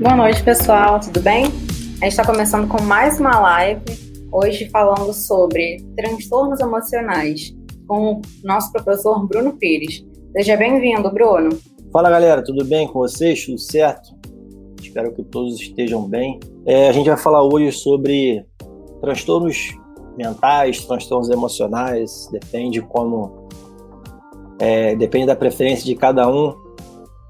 Boa noite, pessoal, tudo bem? A gente está começando com mais uma live, hoje falando sobre transtornos emocionais, com o nosso professor Bruno Pires. Seja bem-vindo, Bruno. Fala galera, tudo bem com vocês? Tudo certo? Espero que todos estejam bem. É, a gente vai falar hoje sobre transtornos mentais, transtornos emocionais, depende como. É, depende da preferência de cada um.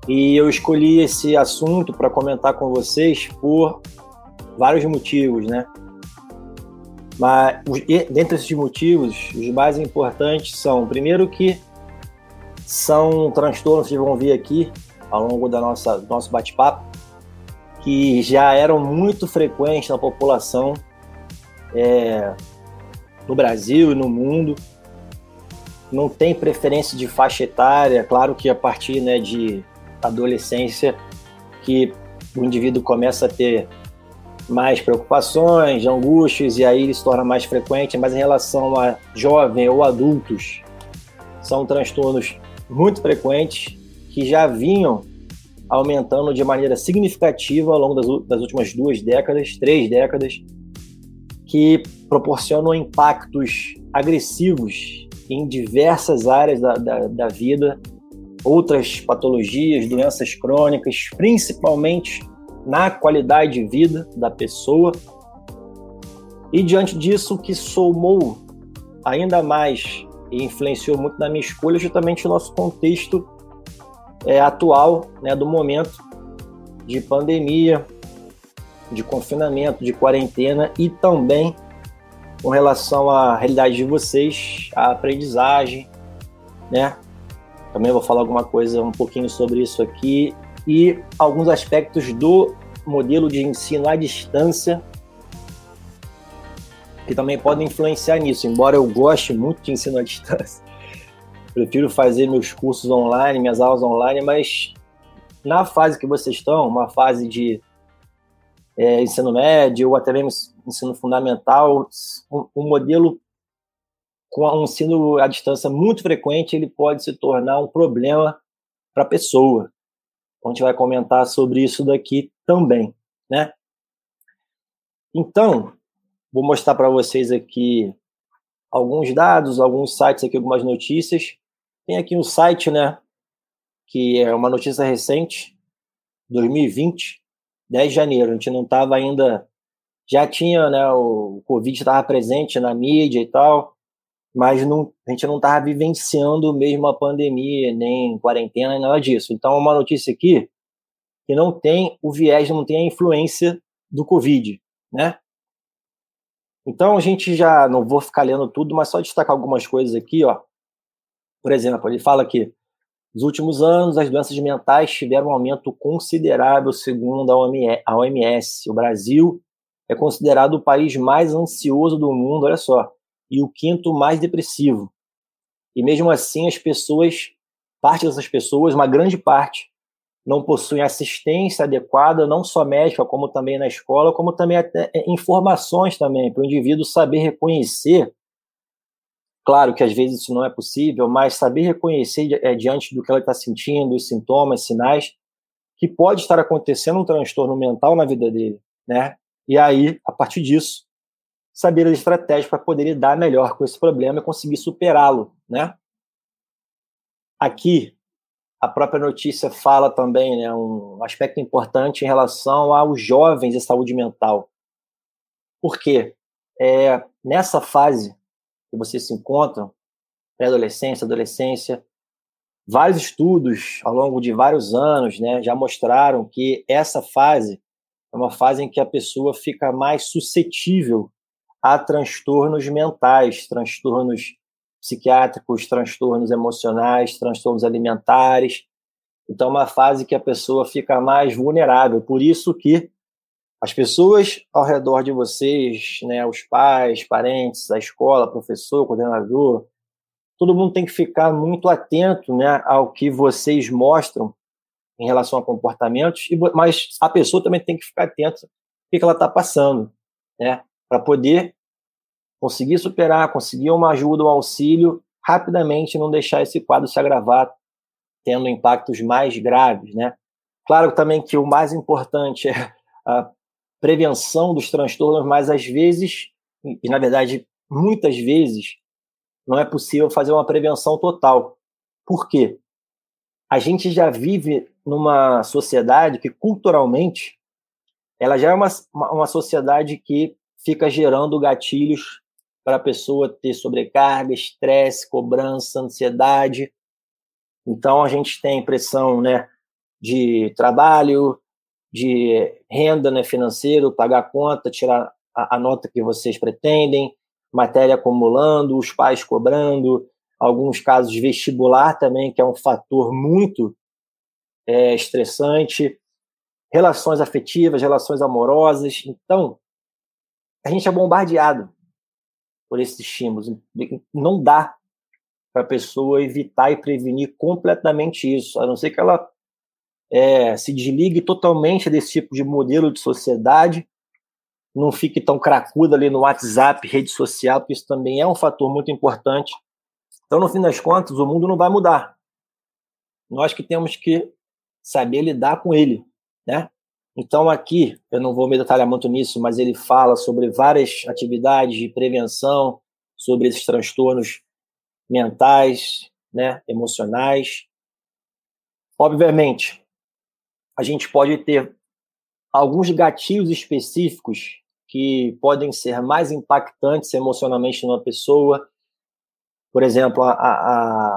E eu escolhi esse assunto para comentar com vocês por vários motivos, né? Mas dentre esses motivos, os mais importantes são, primeiro que são transtornos que vão vir aqui ao longo da nossa do nosso bate-papo, que já eram muito frequentes na população é, no Brasil e no mundo. Não tem preferência de faixa etária, claro que a partir né, de adolescência que o indivíduo começa a ter mais preocupações, angústias, e aí ele se torna mais frequente, mas em relação a jovem ou adultos, são transtornos muito frequentes que já vinham aumentando de maneira significativa ao longo das, das últimas duas décadas, três décadas, que proporcionam impactos agressivos em diversas áreas da, da, da vida outras patologias, doenças crônicas, principalmente na qualidade de vida da pessoa. E diante disso, o que somou ainda mais e influenciou muito na minha escolha justamente o nosso contexto é, atual, né, do momento de pandemia, de confinamento, de quarentena e também com relação à realidade de vocês, a aprendizagem, né, também vou falar alguma coisa um pouquinho sobre isso aqui e alguns aspectos do modelo de ensino à distância que também podem influenciar nisso. Embora eu goste muito de ensino à distância, prefiro fazer meus cursos online, minhas aulas online, mas na fase que vocês estão, uma fase de é, ensino médio ou até mesmo ensino fundamental, o um, um modelo com um ensino à distância muito frequente, ele pode se tornar um problema para a pessoa. Então, a gente vai comentar sobre isso daqui também, né? Então, vou mostrar para vocês aqui alguns dados, alguns sites aqui, algumas notícias. Tem aqui um site, né, que é uma notícia recente, 2020, 10 de janeiro. A gente não estava ainda, já tinha, né, o Covid estava presente na mídia e tal, mas não, a gente não estava vivenciando mesmo a pandemia, nem quarentena, nem nada disso. Então, uma notícia aqui que não tem o viés, não tem a influência do Covid, né? Então, a gente já, não vou ficar lendo tudo, mas só destacar algumas coisas aqui, ó. Por exemplo, ele fala que nos últimos anos, as doenças mentais tiveram um aumento considerável, segundo a OMS. O Brasil é considerado o país mais ansioso do mundo, olha só e o quinto mais depressivo. E mesmo assim, as pessoas, parte dessas pessoas, uma grande parte, não possuem assistência adequada, não só médica, como também na escola, como também até é, informações também, para o indivíduo saber reconhecer. Claro que às vezes isso não é possível, mas saber reconhecer é, diante do que ela está sentindo, os sintomas, sinais, que pode estar acontecendo um transtorno mental na vida dele, né? E aí, a partir disso, saber as estratégias para poder lidar melhor com esse problema e conseguir superá-lo, né? Aqui, a própria notícia fala também, né, um aspecto importante em relação aos jovens e saúde mental. Por quê? É, nessa fase que vocês se encontram, pré-adolescência, adolescência, vários estudos ao longo de vários anos né, já mostraram que essa fase é uma fase em que a pessoa fica mais suscetível a transtornos mentais, transtornos psiquiátricos, transtornos emocionais, transtornos alimentares. Então, é uma fase que a pessoa fica mais vulnerável. Por isso que as pessoas ao redor de vocês, né, os pais, parentes, a escola, professor, coordenador, todo mundo tem que ficar muito atento né, ao que vocês mostram em relação a comportamentos, mas a pessoa também tem que ficar atenta ao que ela está passando, né? Para poder conseguir superar, conseguir uma ajuda, um auxílio rapidamente, não deixar esse quadro se agravar, tendo impactos mais graves, né? Claro também que o mais importante é a prevenção dos transtornos, mas às vezes, e na verdade muitas vezes, não é possível fazer uma prevenção total. Por quê? A gente já vive numa sociedade que culturalmente ela já é uma, uma sociedade que fica gerando gatilhos para a pessoa ter sobrecarga, estresse, cobrança, ansiedade. Então a gente tem pressão, né, de trabalho, de renda, né, financeiro, pagar conta, tirar a, a nota que vocês pretendem, matéria acumulando, os pais cobrando, alguns casos vestibular também, que é um fator muito é, estressante, relações afetivas, relações amorosas. Então, a gente é bombardeado por esses estímulos. Não dá para a pessoa evitar e prevenir completamente isso, a não ser que ela é, se desligue totalmente desse tipo de modelo de sociedade, não fique tão cracuda ali no WhatsApp, rede social, porque isso também é um fator muito importante. Então, no fim das contas, o mundo não vai mudar. Nós que temos que saber lidar com ele, né? Então, aqui, eu não vou me detalhar muito nisso, mas ele fala sobre várias atividades de prevenção, sobre esses transtornos mentais, né, emocionais. Obviamente, a gente pode ter alguns gatilhos específicos que podem ser mais impactantes emocionalmente numa pessoa. Por exemplo, a, a,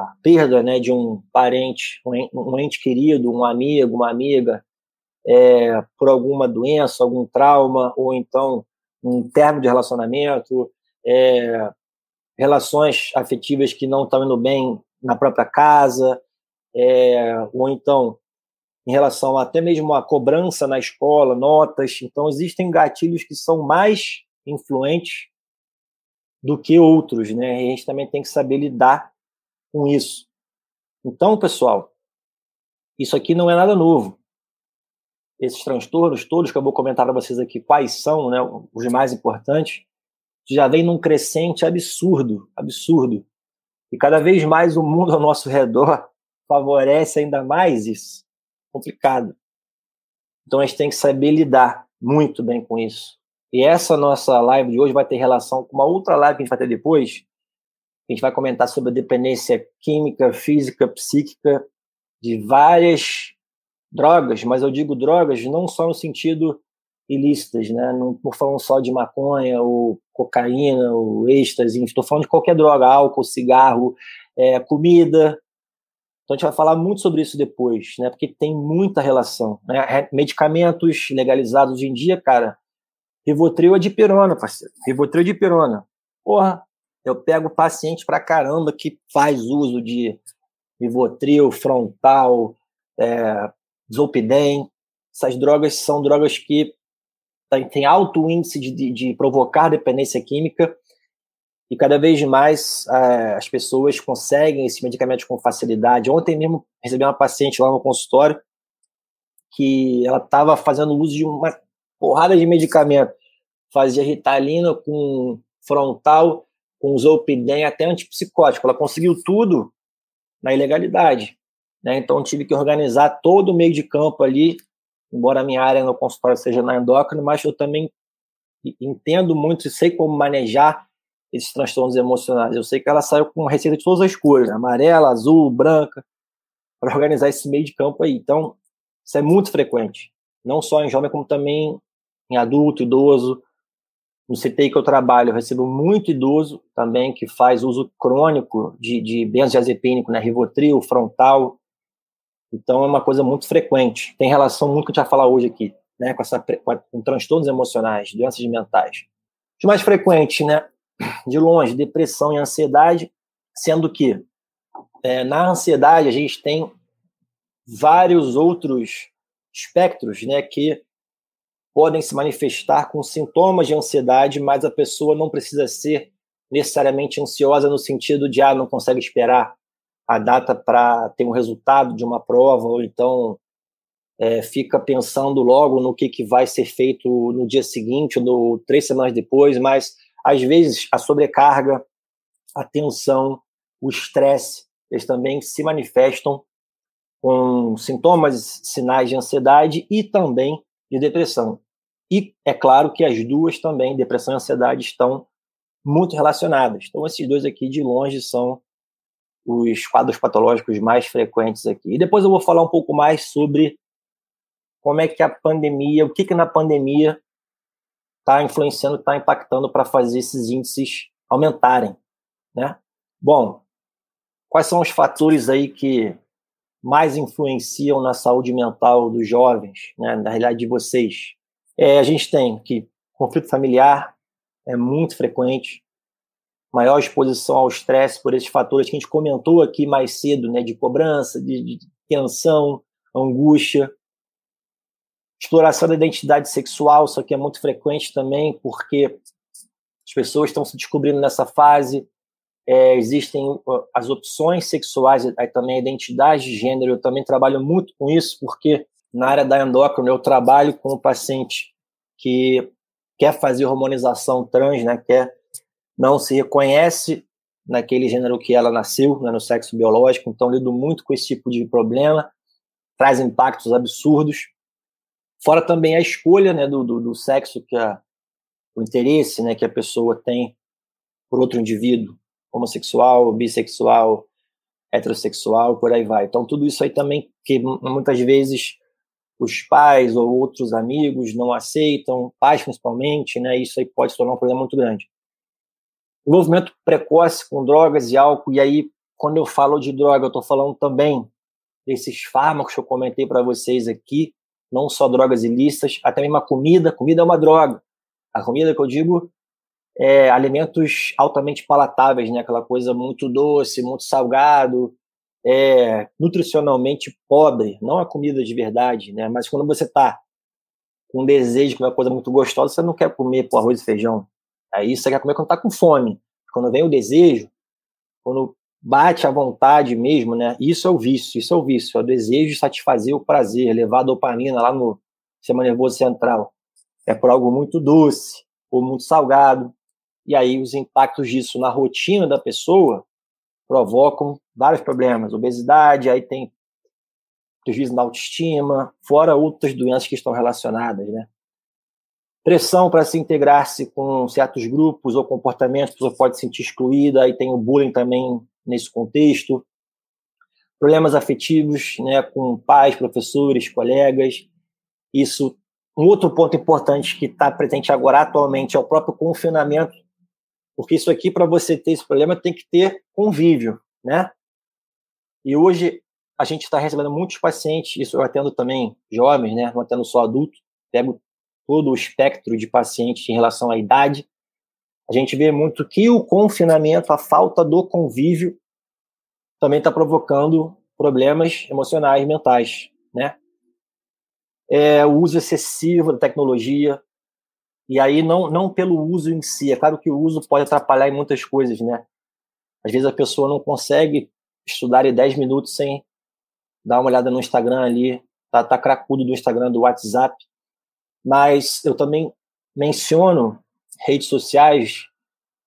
a perda né, de um parente, um ente querido, um amigo, uma amiga, é, por alguma doença, algum trauma, ou então um termo de relacionamento, é, relações afetivas que não estão indo bem na própria casa, é, ou então em relação até mesmo à cobrança na escola, notas. Então, existem gatilhos que são mais influentes do que outros, né? E a gente também tem que saber lidar com isso. Então, pessoal, isso aqui não é nada novo esses transtornos todos que eu vou comentar para vocês aqui quais são, né, os mais importantes, já vem num crescente absurdo, absurdo. E cada vez mais o mundo ao nosso redor favorece ainda mais isso. Complicado. Então a gente tem que saber lidar muito bem com isso. E essa nossa live de hoje vai ter relação com uma outra live que a gente vai ter depois. A gente vai comentar sobre a dependência química, física, psíquica de várias drogas, mas eu digo drogas não só no sentido ilícitas, né? Não estou falando só de maconha ou cocaína ou êxtase, estou falando de qualquer droga, álcool, cigarro, é, comida. Então a gente vai falar muito sobre isso depois, né? Porque tem muita relação. Né? Medicamentos legalizados hoje em dia, cara, Rivotril é de pirona, parceiro. Rivotril é de pirona. Porra, eu pego paciente pra caramba que faz uso de Rivotril, frontal, é, Zolpidem. Essas drogas são drogas que têm alto índice de, de, provocar dependência química e cada vez mais é, as pessoas conseguem esses medicamentos com facilidade. Ontem mesmo recebi uma paciente lá no consultório que ela estava fazendo uso de uma porrada de medicamento. Fazia ritalina com frontal, com zolpidem, até antipsicótico. Ela conseguiu tudo na ilegalidade. Né? Então, tive que organizar todo o meio de campo ali, embora a minha área no consultório seja na endócrina, mas eu também entendo muito e sei como manejar esses transtornos emocionais. Eu sei que ela saiu com receita de todas as cores, amarela, azul, branca, para organizar esse meio de campo aí. Então, isso é muito frequente, não só em jovem, como também em adulto, idoso. No CTI que eu trabalho, eu recebo muito idoso também que faz uso crônico de, de benzodiazepínico, né, Rivotril, frontal, então é uma coisa muito frequente. Tem relação muito com que a gente vai falar hoje aqui, né, com, essa, com transtornos emocionais, doenças mentais. Os mais frequentes, né, de longe, depressão e ansiedade, sendo que é, na ansiedade a gente tem vários outros espectros, né, que podem se manifestar com sintomas de ansiedade, mas a pessoa não precisa ser necessariamente ansiosa no sentido de ah, não consegue esperar a data para ter um resultado de uma prova, ou então é, fica pensando logo no que, que vai ser feito no dia seguinte, ou três semanas depois, mas às vezes a sobrecarga, a tensão, o estresse, eles também se manifestam com sintomas, sinais de ansiedade e também de depressão. E é claro que as duas também, depressão e ansiedade, estão muito relacionadas. Então, esses dois aqui, de longe, são os quadros patológicos mais frequentes aqui. E depois eu vou falar um pouco mais sobre como é que a pandemia, o que que na pandemia está influenciando, está impactando para fazer esses índices aumentarem, né? Bom, quais são os fatores aí que mais influenciam na saúde mental dos jovens, né, na realidade de vocês? É, a gente tem que conflito familiar é muito frequente, maior exposição ao estresse por esses fatores que a gente comentou aqui mais cedo, né, de cobrança, de, de tensão, angústia, exploração da identidade sexual, isso aqui é muito frequente também, porque as pessoas estão se descobrindo nessa fase, é, existem as opções sexuais, aí também a identidade de gênero, eu também trabalho muito com isso, porque na área da endócrina eu trabalho com um paciente que quer fazer hormonização trans, né, quer não se reconhece naquele gênero que ela nasceu, né, no sexo biológico, então lido muito com esse tipo de problema, traz impactos absurdos. Fora também a escolha né, do, do, do sexo, que a, o interesse né, que a pessoa tem por outro indivíduo, homossexual, bissexual, heterossexual, por aí vai. Então, tudo isso aí também, que muitas vezes os pais ou outros amigos não aceitam, pais principalmente, né? Isso aí pode se tornar um problema muito grande. Envolvimento precoce com drogas e álcool, e aí, quando eu falo de droga, eu estou falando também desses fármacos que eu comentei para vocês aqui, não só drogas ilícitas, até mesmo a comida. Comida é uma droga. A comida que eu digo é, alimentos altamente palatáveis, né? Aquela coisa muito doce, muito salgado, é, nutricionalmente pobre, não a comida de verdade, né? Mas quando você está com desejo de uma coisa muito gostosa, você não quer comer por arroz e feijão. Aí você quer comer quando está com fome. Quando vem o desejo, quando bate a vontade mesmo, né? Isso é o vício, isso é o vício, é o desejo de satisfazer o prazer, levar a dopamina lá no sistema nervoso central. É por algo muito doce ou muito salgado. E aí os impactos disso na rotina da pessoa provocam vários problemas, obesidade, aí tem prejuízo na autoestima, fora outras doenças que estão relacionadas, né? Pressão para se integrar-se com certos grupos ou comportamentos, a pessoa pode se sentir excluída, aí tem o bullying também nesse contexto. Problemas afetivos, né, com pais, professores, colegas. Isso, um outro ponto importante que está presente agora atualmente é o próprio confinamento porque isso aqui, para você ter esse problema, tem que ter convívio, né? E hoje a gente está recebendo muitos pacientes, isso eu atendo também jovens, né? Não atendo só adultos, pego todo o espectro de pacientes em relação à idade. A gente vê muito que o confinamento, a falta do convívio, também está provocando problemas emocionais, mentais, né? É, o uso excessivo da tecnologia, e aí, não, não pelo uso em si. É claro que o uso pode atrapalhar em muitas coisas, né? Às vezes a pessoa não consegue estudar em 10 minutos sem dar uma olhada no Instagram ali, tá, tá cracudo do Instagram, do WhatsApp. Mas eu também menciono redes sociais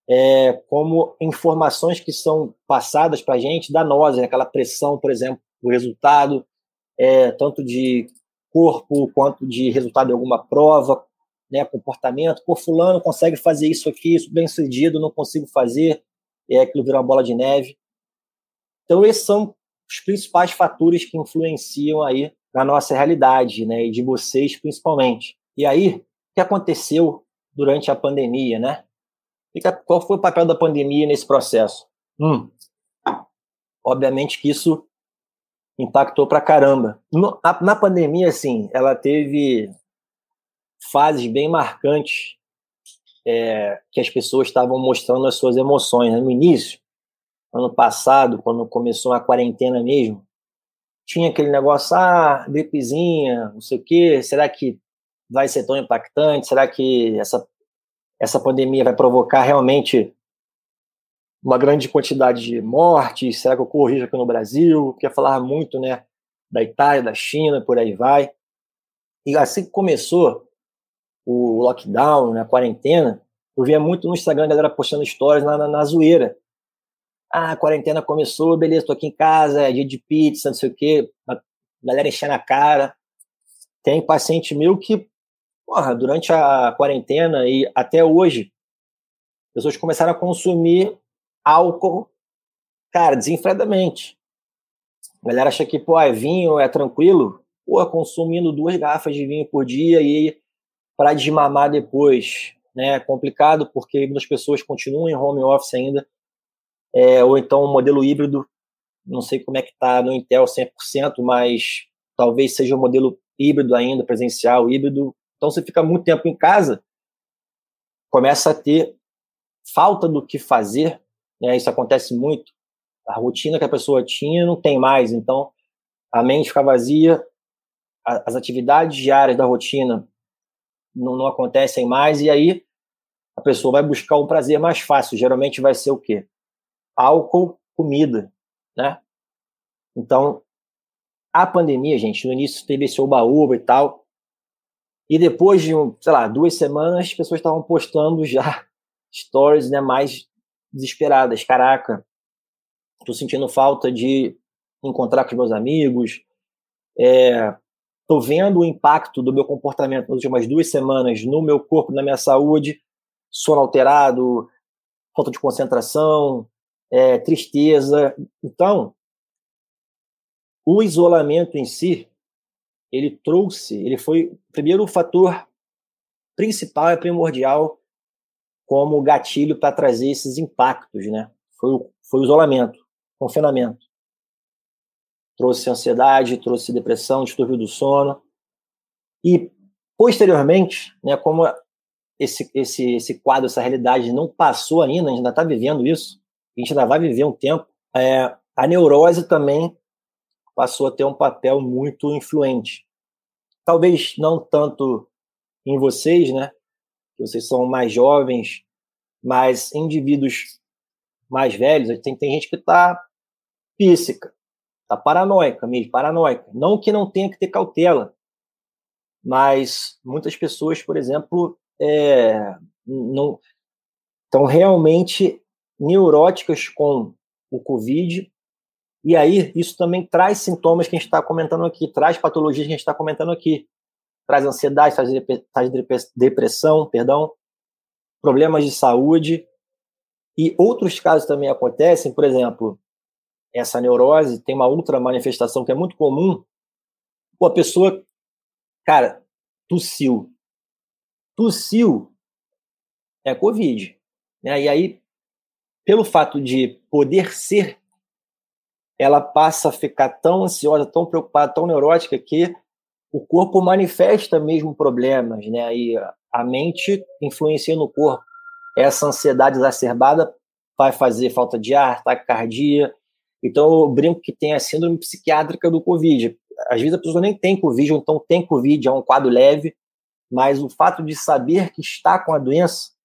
é, como informações que são passadas para a gente danosas, né? aquela pressão, por exemplo, o resultado, é, tanto de corpo quanto de resultado de alguma prova, né, comportamento. Pô, fulano consegue fazer isso aqui, isso bem sucedido, não consigo fazer, é aquilo vira uma bola de neve. Então, esses são os principais fatores que influenciam aí na nossa realidade, né, e de vocês principalmente. E aí, o que aconteceu durante a pandemia, né? Qual foi o papel da pandemia nesse processo? Hum, obviamente que isso impactou pra caramba. na pandemia, assim, ela teve fases bem marcantes é, que as pessoas estavam mostrando as suas emoções. Né? No início, ano passado, quando começou a quarentena mesmo, tinha aquele negócio, ah, gripezinha, não sei o quê, será que vai ser tão impactante? Será que essa, essa pandemia vai provocar realmente uma grande quantidade de mortes? Será que ocorre isso aqui no Brasil? Quer falar muito, né, da Itália, da China, por aí vai. E assim que começou, o lockdown, né, a quarentena, eu via muito no Instagram a galera postando histórias na, na, na zoeira. Ah, a quarentena começou, beleza, tô aqui em casa, é dia de pizza, não sei o quê, a galera enchendo a cara. Tem paciente meu que, porra, durante a quarentena e até hoje, pessoas começaram a consumir álcool, cara, desenfreadamente. A galera acha que, pô, é vinho, é tranquilo. Pô, consumindo duas garrafas de vinho por dia e para desmamar depois. Né? É complicado porque muitas pessoas continuam em home office ainda. É, ou então um modelo híbrido, não sei como é que está no Intel 100%, mas talvez seja um modelo híbrido ainda, presencial, híbrido. Então você fica muito tempo em casa, começa a ter falta do que fazer, né? Isso acontece muito. A rotina que a pessoa tinha não tem mais, então a mente fica vazia, as atividades diárias da rotina não, não acontecem mais, e aí a pessoa vai buscar um prazer mais fácil. Geralmente vai ser o quê? Álcool, comida, né? Então, a pandemia, gente, no início teve esse oba-oba e tal, e depois de, sei lá, duas semanas, as pessoas estavam postando já stories né, mais desesperadas. Caraca, tô sentindo falta de encontrar com os meus amigos, é, tô vendo o impacto do meu comportamento nas últimas duas semanas no meu corpo, na minha saúde, sono alterado, falta de concentração, é, tristeza. Então, o isolamento em si, ele trouxe, ele foi o primeiro fator principal e primordial como gatilho para trazer esses impactos, né? Foi o, foi o isolamento, confinamento. Trouxe ansiedade, trouxe depressão, distúrbio do sono. E, posteriormente, né, como esse, esse, esse quadro, essa realidade não passou ainda, a gente ainda está vivendo isso, a gente ainda vai viver um tempo, é, a neurose também passou a ter um papel muito influente. Talvez não tanto em vocês, né? vocês são mais jovens, mas indivíduos mais velhos, tem, tem gente que está píssica, está paranoica mesmo, paranoica. Não que não tenha que ter cautela, mas muitas pessoas, por exemplo, é, estão realmente neuróticas com o Covid, e aí isso também traz sintomas que a gente está comentando aqui, traz patologias que a gente está comentando aqui traz ansiedade, traz depressão, perdão, problemas de saúde. E outros casos também acontecem, por exemplo, essa neurose tem uma outra manifestação que é muito comum. Pô, a pessoa, cara, tossiu. Tossiu é Covid. Né? E aí, pelo fato de poder ser, ela passa a ficar tão ansiosa, tão preocupada, tão neurótica que o corpo manifesta mesmo problemas, né? E a mente influencia no corpo. Essa ansiedade exacerbada vai fazer falta de ar, taquicardia. Então, eu brinco que tem a síndrome psiquiátrica do Covid. Às vezes a pessoa nem tem Covid, ou então tem Covid, é um quadro leve, mas o fato de saber que está com a doença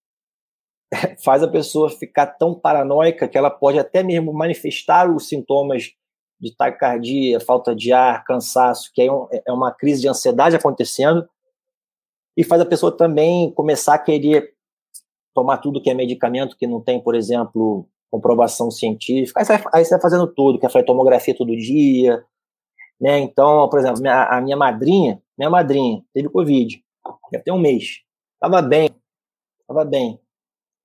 faz a pessoa ficar tão paranoica que ela pode até mesmo manifestar os sintomas de taquicardia, falta de ar, cansaço, que é, um, é uma crise de ansiedade acontecendo, e faz a pessoa também começar a querer tomar tudo que é medicamento que não tem, por exemplo, comprovação científica. Aí você vai, fazendo tudo, quer fazer tomografia todo dia, né? Então, por exemplo, a minha madrinha, minha madrinha teve Covid, já tem um mês. Tava bem, tava bem.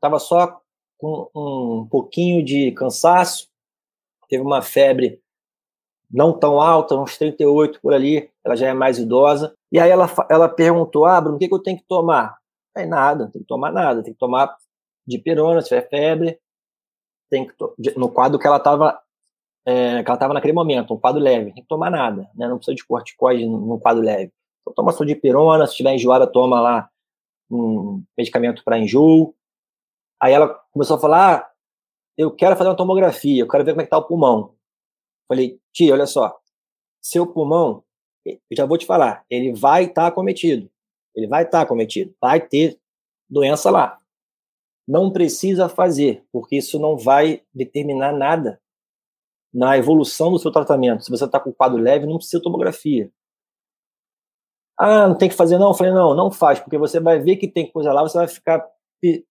Tava só com um pouquinho de cansaço, teve uma febre não tão alta, uns 38 por ali, ela já é mais idosa. E aí ela, ela perguntou, ah, Bruno, o que, que eu tenho que tomar? É nada, não tem que tomar nada, tem que tomar de pirona, se tiver febre, tem que no quadro que ela estava é, que ela estava naquele momento, um quadro leve, tem que tomar nada, né? Não precisa de corticoide no quadro leve. Então toma só de pirona, se estiver enjoada, toma lá um medicamento para enjoo. Aí ela começou a falar, ah, eu quero fazer uma tomografia, eu quero ver como é que tá o pulmão. Falei, tia, olha só, seu pulmão, eu já vou te falar, ele vai estar tá acometido. Ele vai estar tá acometido, vai ter doença lá. Não precisa fazer, porque isso não vai determinar nada na evolução do seu tratamento. Se você está com quadro leve, não precisa tomografia. Ah, não tem que fazer não? Eu falei, não, não faz, porque você vai ver que tem coisa lá, você vai ficar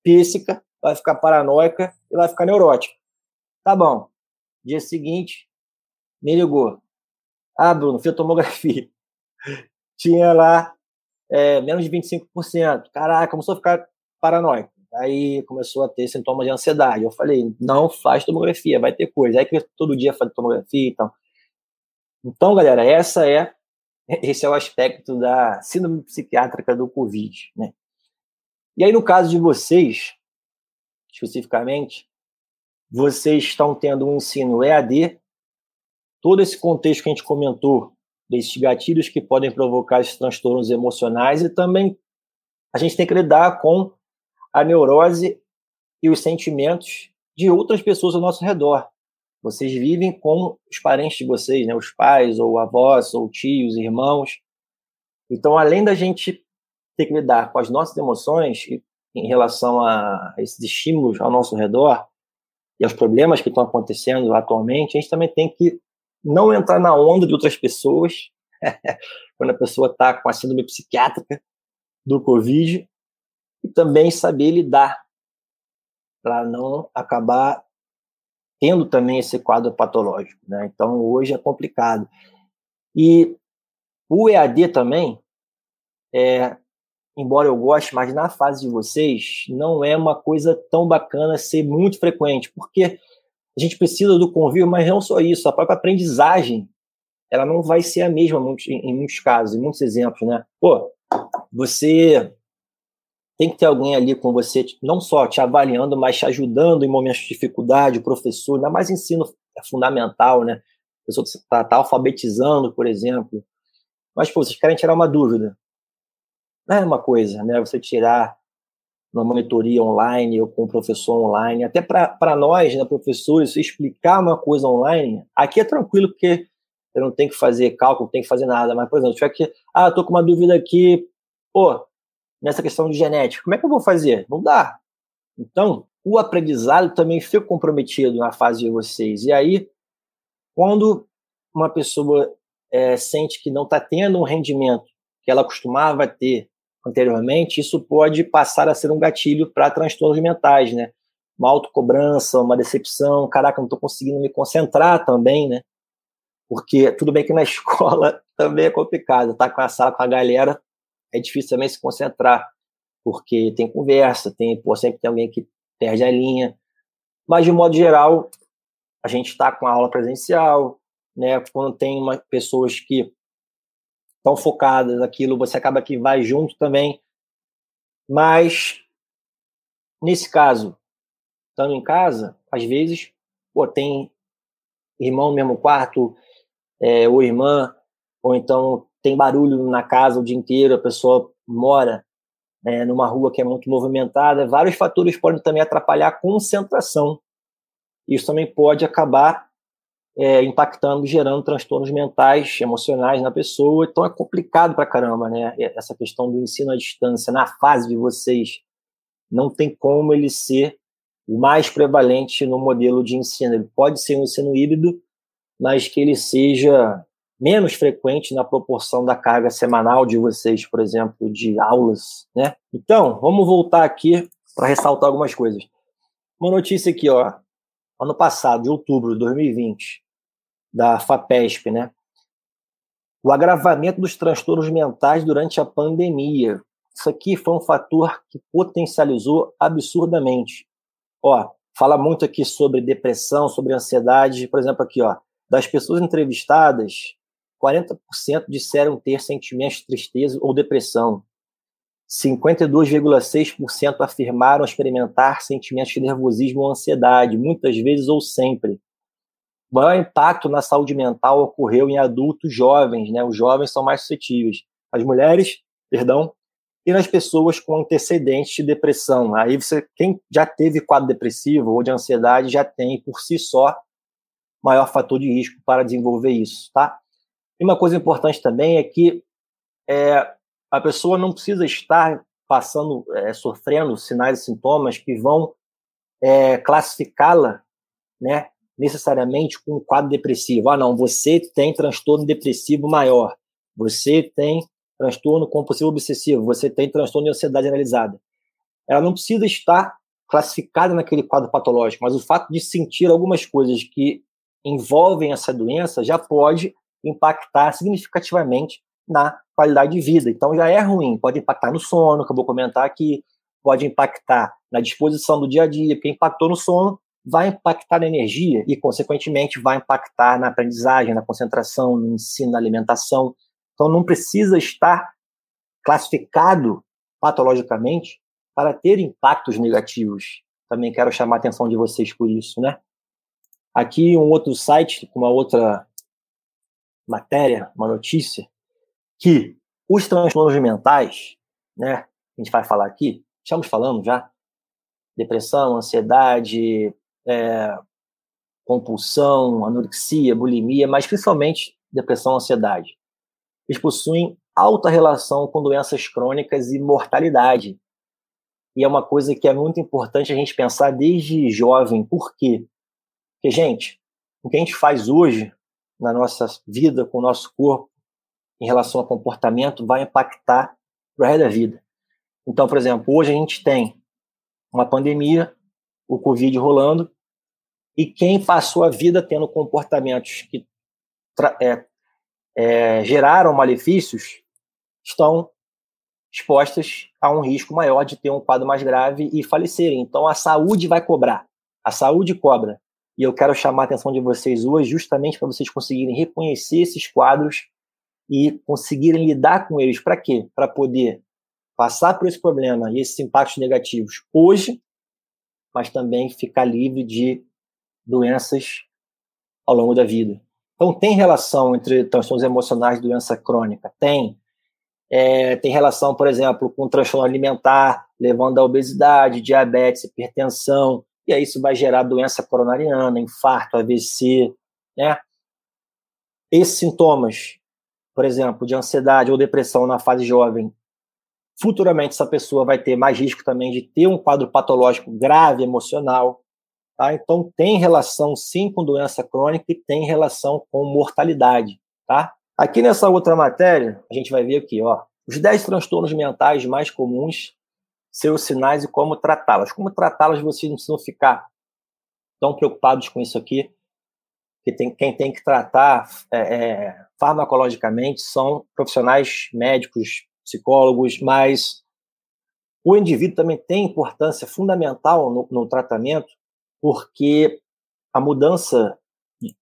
píssica, vai ficar paranoica e vai ficar neurótica. Tá bom. Dia seguinte, me ligou. Ah, Bruno, fiz tomografia. Tinha lá é, menos de 25%. Caraca, começou a ficar paranoico. Aí começou a ter sintomas de ansiedade. Eu falei, não faz tomografia, vai ter coisa. Aí que todo dia faz tomografia e então. tal. Então, galera, essa é esse é o aspecto da síndrome psiquiátrica do Covid, né? E aí, no caso de vocês, especificamente, vocês estão tendo um ensino EAD, todo esse contexto que a gente comentou, desses gatilhos que podem provocar esses transtornos emocionais, e também a gente tem que lidar com a neurose e os sentimentos de outras pessoas ao nosso redor. Vocês vivem com os parentes de vocês, né? os pais, ou avós, ou tios, irmãos. Então, além da gente ter que lidar com as nossas emoções em relação a esses estímulos ao nosso redor e aos problemas que estão acontecendo atualmente, a gente também tem que não entrar na onda de outras pessoas, quando a pessoa está com a síndrome psiquiátrica do Covid, e também saber lidar para não acabar tendo também esse quadro patológico. Né? Então, hoje é complicado. E o EAD também, é, embora eu goste, mas na fase de vocês, não é uma coisa tão bacana ser muito frequente, porque a gente precisa do convívio, mas não só isso, a própria aprendizagem, ela não vai ser a mesma em muitos casos, em muitos exemplos, né? Pô, você tem que ter alguém ali com você, não só te avaliando, mas te ajudando em momentos de dificuldade, o professor, ainda mais ensino é fundamental, né? A pessoa está tá alfabetizando, por exemplo. Mas, pô, vocês querem tirar uma dúvida. Não é uma coisa, né? Você tirar uma monitoria online ou com um professor online, até para nós, né, professores, explicar uma coisa online, aqui é tranquilo porque eu não tenho que fazer cálculo, não tenho que fazer nada, mas, por exemplo, se tiver que, ah, tô com uma dúvida aqui, pô, nessa questão de genética. Como é que eu vou fazer? Não dá. Então, o aprendizado também fica comprometido na fase de vocês. E aí, quando uma pessoa é, sente que não está tendo um rendimento que ela costumava ter anteriormente, isso pode passar a ser um gatilho para transtornos mentais, né? Uma autocobrança, uma decepção, caraca, não estou conseguindo me concentrar também, né? Porque tudo bem que na escola também é complicado, tá com a sala com a galera, é difícil também se concentrar, porque tem conversa, tem, pô, sempre tem alguém que perde a linha. Mas, de modo geral, a gente está com a aula presencial, né? Quando tem uma, pessoas que estão focadas naquilo, você acaba que vai junto também. Mas, nesse caso, estando em casa, às vezes, pô, tem irmão no mesmo quarto, é, ou irmã, ou então tem barulho na casa o dia inteiro, a pessoa mora é, numa rua que é muito movimentada, vários fatores podem também atrapalhar a concentração. Isso também pode acabar é, impactando, gerando transtornos mentais, emocionais na pessoa. Então é complicado para caramba, né? Essa questão do ensino à distância na fase de vocês não tem como ele ser o mais prevalente no modelo de ensino. Ele pode ser um ensino híbrido, mas que ele seja menos frequente na proporção da carga semanal de vocês, por exemplo, de aulas, né? Então, vamos voltar aqui para ressaltar algumas coisas. Uma notícia aqui, ó, ano passado, de outubro de 2020, da FAPESP, né? O agravamento dos transtornos mentais durante a pandemia. Isso aqui foi um fator que potencializou absurdamente. Ó, fala muito aqui sobre depressão, sobre ansiedade. Por exemplo, aqui, ó, das pessoas entrevistadas, 40% disseram ter sentimentos de tristeza ou depressão. 52,6% afirmaram experimentar sentimentos de nervosismo ou ansiedade, muitas vezes ou sempre. Maior impacto na saúde mental ocorreu em adultos jovens, né? Os jovens são mais suscetíveis. As mulheres, perdão, e nas pessoas com antecedentes de depressão. Aí você, quem já teve quadro depressivo ou de ansiedade, já tem por si só maior fator de risco para desenvolver isso, tá? E uma coisa importante também é que é, a pessoa não precisa estar passando, é, sofrendo sinais e sintomas que vão é, classificá-la, né, necessariamente com um quadro depressivo. Ah, não, você tem transtorno depressivo maior, você tem transtorno compulsivo obsessivo, você tem transtorno de ansiedade generalizada. Ela não precisa estar classificada naquele quadro patológico, mas o fato de sentir algumas coisas que envolvem essa doença já pode impactar significativamente na qualidade de vida. Então já é ruim, pode impactar no sono, que eu vou comentar aqui, pode impactar na disposição do dia a dia, porque impactou no sono, vai impactar na energia e, consequentemente, vai impactar na aprendizagem, na concentração, no ensino, na alimentação. Então não precisa estar classificado patologicamente para ter impactos negativos. Também quero chamar a atenção de vocês por isso, né? Aqui um outro site, uma outra matéria, uma notícia, que os transtornos mentais, né, a gente vai falar aqui, estamos falando já, depressão, ansiedade, é, compulsão, anorexia, bulimia, mas principalmente depressão, ansiedade. Eles possuem alta relação com doenças crônicas e mortalidade. E é uma coisa que é muito importante a gente pensar desde jovem. Por quê? Porque, gente, o que a gente faz hoje na nossa vida, com o nosso corpo, em relação ao comportamento, vai impactar o resto da vida. Então, por exemplo, hoje a gente tem uma pandemia, o Covid rolando, e quem passou a vida tendo comportamentos que é, é, geraram malefícios estão expostas a um risco maior de ter um quadro mais grave e falecerem. Então, a saúde vai cobrar. A saúde cobra. E eu quero chamar a atenção de vocês hoje justamente para vocês conseguirem reconhecer esses quadros e conseguirem lidar com eles. Para quê? Para poder passar por esse problema e esses impactos negativos hoje, mas também ficar livre de doenças ao longo da vida. Então, tem relação entre transtornos emocionais e doença crônica? Tem. É, tem relação, por exemplo, com transtorno alimentar, levando à obesidade, diabetes, hipertensão, e aí isso vai gerar doença coronariana, infarto, AVC, né? Esses sintomas por exemplo, de ansiedade ou depressão na fase jovem, futuramente essa pessoa vai ter mais risco também de ter um quadro patológico grave emocional. Tá? Então, tem relação sim com doença crônica e tem relação com mortalidade. Tá? Aqui nessa outra matéria, a gente vai ver aqui, ó, os 10 transtornos mentais mais comuns, seus sinais e como tratá-las. Como tratá-las, vocês não precisam ficar tão preocupados com isso aqui que tem, quem tem que tratar é, é, farmacologicamente são profissionais médicos, psicólogos, mas o indivíduo também tem importância fundamental no, no tratamento, porque a mudança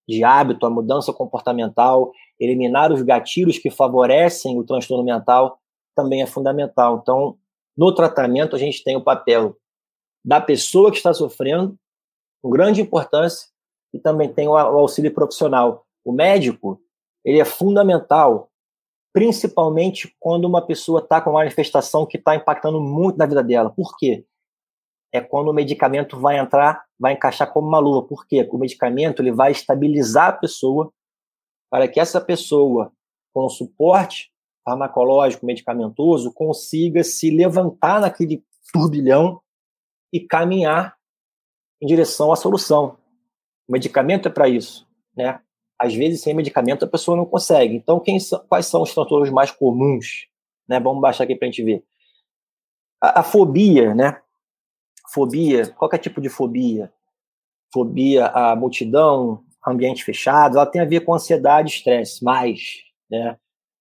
de hábito, a mudança comportamental, eliminar os gatilhos que favorecem o transtorno mental também é fundamental. Então, no tratamento, a gente tem o papel da pessoa que está sofrendo, com grande importância, e também tem o, auxílio profissional. O médico, ele é fundamental, principalmente quando uma pessoa está com uma manifestação que está impactando muito na vida dela. Por quê? É quando o medicamento vai entrar, vai encaixar como uma luva. Por quê? O medicamento ele vai estabilizar a pessoa para que essa pessoa, com suporte farmacológico, medicamentoso, consiga se levantar naquele turbilhão e caminhar em direção à solução. O medicamento é para isso, né? Às vezes, sem medicamento, a pessoa não consegue. Então, quem quais são os transtornos mais comuns? Né? Vamos baixar aqui para a gente ver. A, a, fobia, né? Fobia, qualquer tipo de fobia. Fobia à multidão, ambiente fechado, ela tem a ver com ansiedade estresse, mais, né?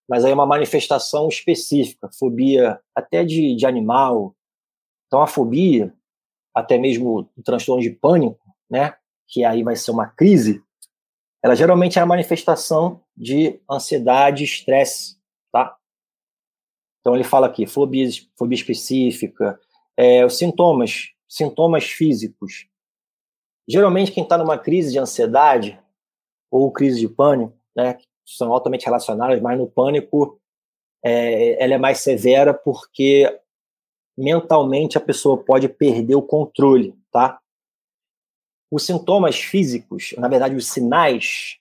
Mas aí é uma manifestação específica, fobia até de, de animal. Então, a fobia, até mesmo o transtorno de pânico, né? que aí vai ser uma crise, ela geralmente é a manifestação de ansiedade, estresse, tá? Então ele fala aqui, fobia, fobia específica, é, os sintomas, sintomas físicos. Geralmente quem está numa crise de ansiedade ou crise de pânico, né, são altamente relacionadas, mas no pânico é, ela é mais severa porque mentalmente a pessoa pode perder o controle, tá? Os sintomas físicos, na verdade, os sinais,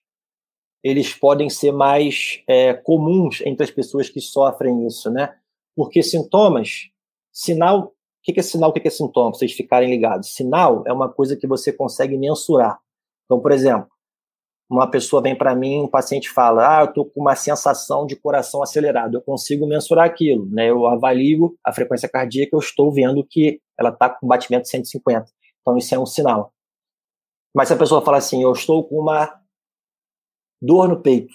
eles podem ser mais é, comuns entre as pessoas que sofrem isso, né? Porque sintomas, sinal, o que é sinal, o que é sintoma, para vocês ficarem ligados? Sinal é uma coisa que você consegue mensurar. Então, por exemplo, uma pessoa vem para mim, um paciente fala, ah, eu estou com uma sensação de coração acelerado, eu consigo mensurar aquilo, né? Eu avalio a frequência cardíaca, eu estou vendo que ela está com batimento 150. Então, isso é um sinal. Mas se a pessoa fala assim, eu estou com uma dor no peito,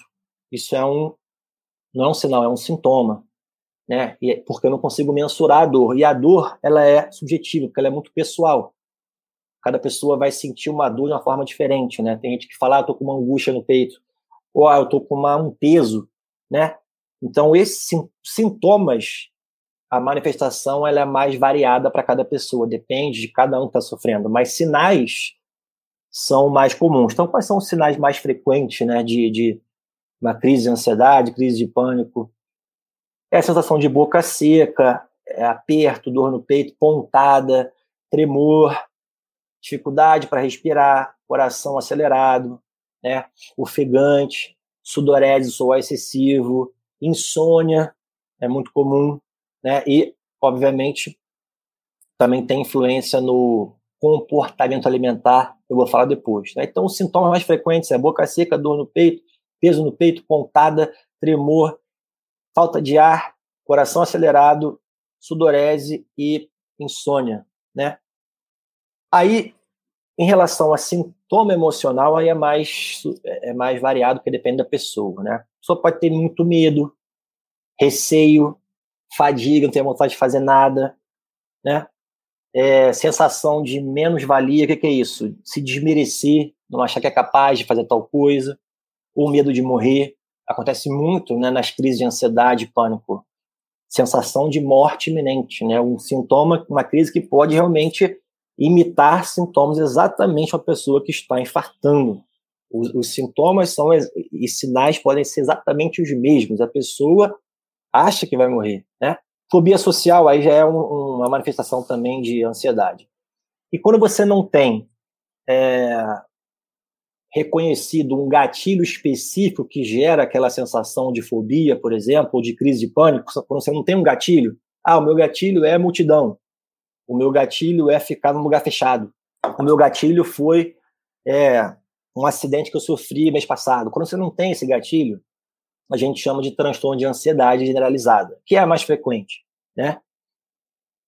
isso é um, não é um sinal, é um sintoma. Né? E, é porque eu não consigo mensurar a dor. E a dor, ela é subjetiva, porque ela é muito pessoal. Cada pessoa vai sentir uma dor de uma forma diferente, né? Tem gente que fala, ah, eu tô com uma angústia no peito. Ou, ah, eu tô com uma, um peso, né? Então, esses sintomas, a manifestação ela é mais variada para cada pessoa, depende de cada um que está sofrendo. Mas sinais são mais comuns. Então, quais são os sinais mais frequentes né, de, de uma crise de ansiedade, crise de pânico? É a sensação de boca seca, é aperto, dor no peito, pontada, tremor, dificuldade para respirar, coração acelerado, né, ofegante, sudorese, suor excessivo, insônia, é muito comum, né? E, obviamente, também tem influência no comportamento alimentar, eu vou falar depois. Né? Então, os sintomas mais frequentes é boca seca, dor no peito, peso no peito, pontada, tremor, falta de ar, coração acelerado, sudorese e insônia, né? Aí, em relação a sintoma emocional, aí é mais, é mais variado, porque depende da pessoa, né? A pessoa pode ter muito medo, receio, fadiga, não tem vontade de fazer nada, né? É, sensação de menos-valia, o que, que, é isso? Se desmerecer, não achar que é capaz de fazer tal coisa, ou medo de morrer. Acontece muito né, nas crises de ansiedade e pânico. Sensação de morte iminente, né? um sintoma, uma crise que pode realmente imitar sintomas exatamente uma pessoa que está infartando. Os, os sintomas são e sinais podem ser exatamente os mesmos. A pessoa acha que vai morrer? Fobia social aí já é um, uma manifestação também de ansiedade. E quando você não tem é, reconhecido um gatilho específico que gera aquela sensação de fobia, por exemplo, ou de crise de pânico, quando você não tem um gatilho, ah, o meu gatilho é multidão, o meu gatilho é ficar num lugar fechado, o meu gatilho foi é, um acidente que eu sofri mês passado. Quando você não tem esse gatilho, a gente chama de transtorno de ansiedade generalizada, que é a mais frequente, né?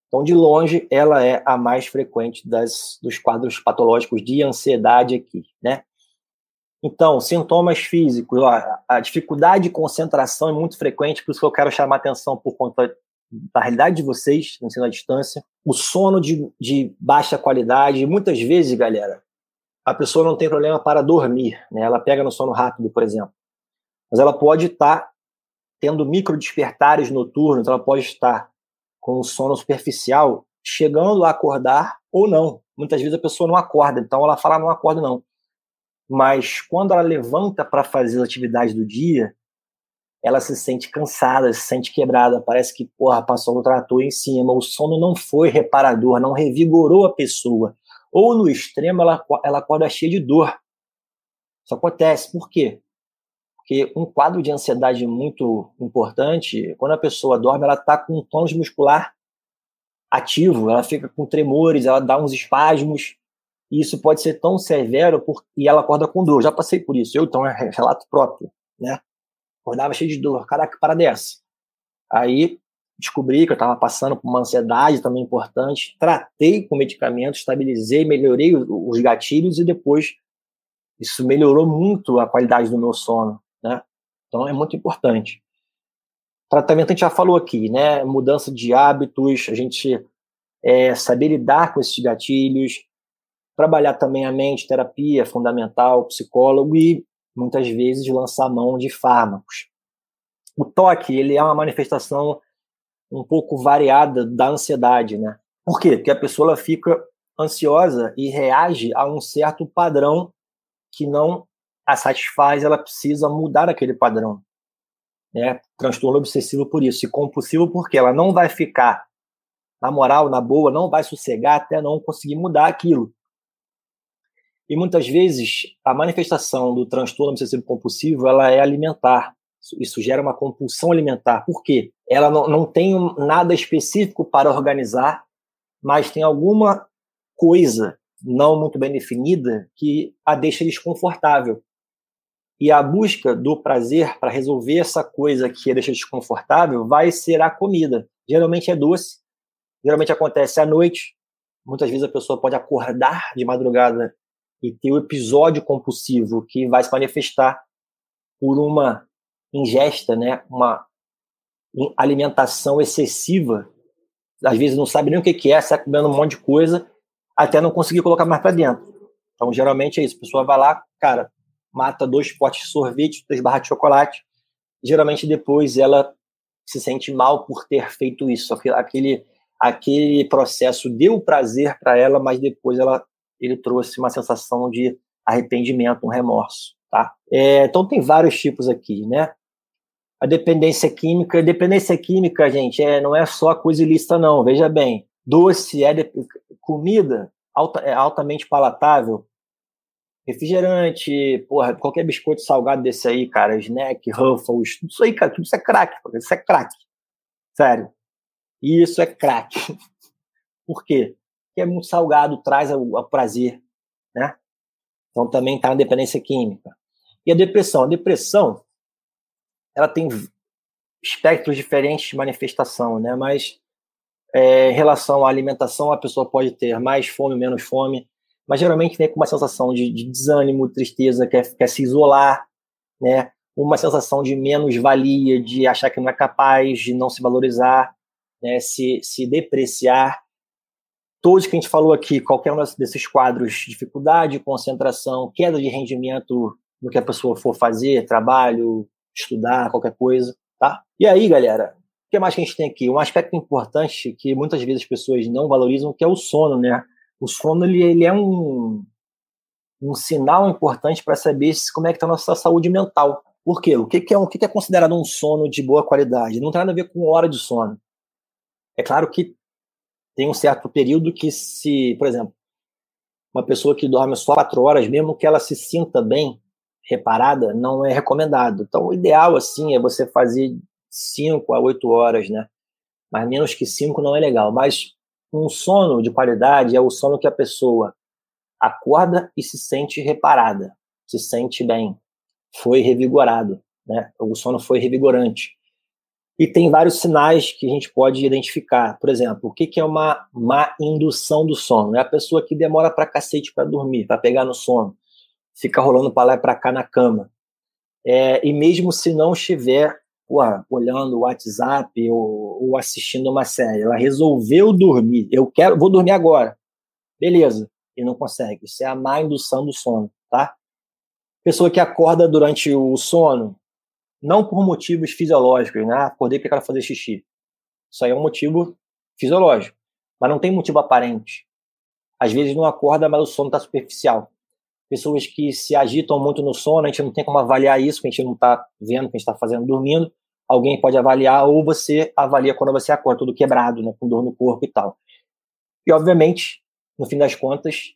Então, de longe, ela é a mais frequente das, dos quadros patológicos de ansiedade aqui, né? Então, sintomas físicos, a dificuldade de concentração é muito frequente, por isso que eu quero chamar atenção por conta da realidade de vocês, no ensino à distância. O sono de, de baixa qualidade, muitas vezes, galera, a pessoa não tem problema para dormir, né? Ela pega no sono rápido, por exemplo mas ela pode estar tendo micro despertares noturnos, ela pode estar com um sono superficial, chegando a acordar ou não. Muitas vezes a pessoa não acorda, então ela fala, não acordo não. Mas quando ela levanta para fazer as atividades do dia, ela se sente cansada, se sente quebrada, parece que, porra, passou um trator em cima, o sono não foi reparador, não revigorou a pessoa. Ou no extremo, ela, ela acorda cheia de dor. Isso acontece. Por quê? Porque um quadro de ansiedade muito importante, quando a pessoa dorme, ela está com um tônus muscular ativo, ela fica com tremores, ela dá uns espasmos, e isso pode ser tão severo por, e ela acorda com dor. Já passei por isso, eu então é relato próprio, né? Acordava cheio de dor, caraca, para dessa. Aí descobri que eu estava passando por uma ansiedade também importante, tratei com medicamento, estabilizei, melhorei os gatilhos e depois isso melhorou muito a qualidade do meu sono. Né? Então é muito importante. Tratamento a gente já falou aqui, né? Mudança de hábitos, a gente é, saber lidar com esses gatilhos, trabalhar também a mente, terapia fundamental, psicólogo e muitas vezes lançar mão de fármacos. O toque, ele é uma manifestação um pouco variada da ansiedade, né? Por quê? Porque a pessoa fica ansiosa e reage a um certo padrão que não a satisfaz, ela precisa mudar aquele padrão. Né? Transtorno obsessivo por isso, e compulsivo porque ela não vai ficar na moral, na boa, não vai sossegar até não conseguir mudar aquilo. E muitas vezes a manifestação do transtorno obsessivo compulsivo ela é alimentar. Isso gera uma compulsão alimentar. Por quê? Ela não, não tem nada específico para organizar, mas tem alguma coisa não muito bem definida que a deixa desconfortável. E a busca do prazer para resolver essa coisa que deixa desconfortável vai ser a comida. Geralmente é doce, geralmente acontece à noite, muitas vezes a pessoa pode acordar de madrugada e ter o um episódio compulsivo que vai se manifestar por uma ingesta, né, uma alimentação excessiva, às vezes não sabe nem o que, que é, sai comendo um monte de coisa, até não conseguir colocar mais para dentro. Então, geralmente é isso, a pessoa vai lá, cara, mata dois potes de sorvete, duas barras de chocolate, geralmente depois ela se sente mal por ter feito isso, aquele aquele processo deu prazer para ela, mas depois ela ele trouxe uma sensação de arrependimento, um remorso, tá? É, então tem vários tipos aqui, né? A dependência química, dependência química, gente, é, não é só coisa ilícita, não. Veja bem, doce é de, comida alta, é altamente palatável, refrigerante, porra, qualquer biscoito salgado desse aí, cara, snack, Ruffles, tudo isso aí, cara, tudo isso é crack, isso é crack. Sério. Isso é crack. Por quê? Porque é muito salgado, traz o, prazer, né? Então também está na dependência química. E a depressão? A depressão, ela tem espectros diferentes de manifestação, né? Mas é, em relação à alimentação, a pessoa pode ter mais fome, menos fome, mas geralmente vem com uma sensação de, de desânimo, tristeza, quer, quer se isolar, né? Uma sensação de menos valia, de achar que não é capaz, de não se valorizar né, se, se depreciar. Todos que a gente falou aqui, qualquer um desses quadros, dificuldade, concentração, queda de rendimento no que a pessoa for fazer, trabalho, estudar, qualquer coisa, tá? E aí, galera, o que mais que a gente tem aqui? Um aspecto importante que muitas vezes as pessoas não valorizam, que é o sono, né? O sono, ele, ele é um, um sinal importante para saber como é que está a nossa saúde mental. Por quê? O que, que é, o que, que é considerado um sono de boa qualidade? Não tem nada a ver com hora de sono. É claro que tem um certo período que se, por exemplo, uma pessoa que dorme só quatro horas, mesmo que ela se sinta bem, reparada, não é recomendado. Então, o ideal, assim, é você fazer cinco a oito horas, né? Mas menos que cinco não é legal. Mas um sono de qualidade é o sono que a pessoa acorda e se sente reparada, se sente bem, foi revigorado, né? O sono foi revigorante. E tem vários sinais que a gente pode identificar. Por exemplo, o que, é uma má indução do sono? É a pessoa que demora pra cacete para dormir, para pegar no sono. Fica rolando para lá e para cá na cama. É, e mesmo se não estiver porra, olhando o WhatsApp ou, ou, assistindo uma série, ela resolveu dormir. Eu quero, vou dormir agora. Beleza. E não consegue. Isso é a má indução do sono, tá? Pessoa que acorda durante o sono, não por motivos fisiológicos, né? Acordei porque quero fazer xixi. Isso aí é um motivo fisiológico, mas não tem motivo aparente. Às vezes não acorda, mas o sono está superficial. Pessoas que se agitam muito no sono, a gente não tem como avaliar isso, porque a gente não está vendo o que a gente está fazendo dormindo. Alguém pode avaliar, ou você avalia quando você acorda, tudo quebrado, né, com dor no corpo e tal. E, obviamente, no fim das contas,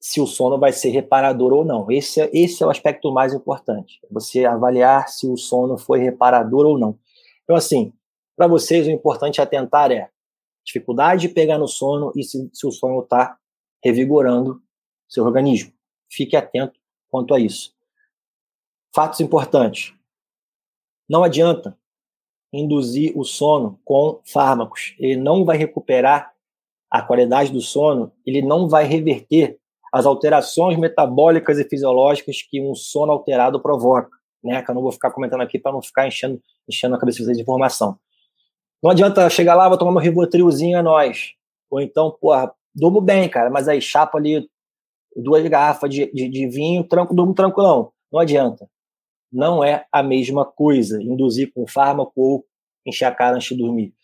se o sono vai ser reparador ou não. Esse é, esse é o aspecto mais importante. Você avaliar se o sono foi reparador ou não. Então, assim, para vocês, o importante atentar é dificuldade de pegar no sono e se, se o sono está revigorando seu organismo. Fique atento quanto a isso. Fatos importantes. Não adianta induzir o sono com fármacos. Ele não vai recuperar a qualidade do sono, ele não vai reverter as alterações metabólicas e fisiológicas que um sono alterado provoca, né? Que eu não vou ficar comentando aqui para não ficar enchendo, enchendo a cabeça de informação. Não adianta chegar lá, vou tomar meu ribotrilzinho a nós. Ou então, porra, durmo bem, cara, mas aí chapa ali duas garrafas de, de, de vinho, tranco, durmo tranquilão. Não adianta. Não é a mesma coisa induzir com fármaco ou encher a cara antes de dormir.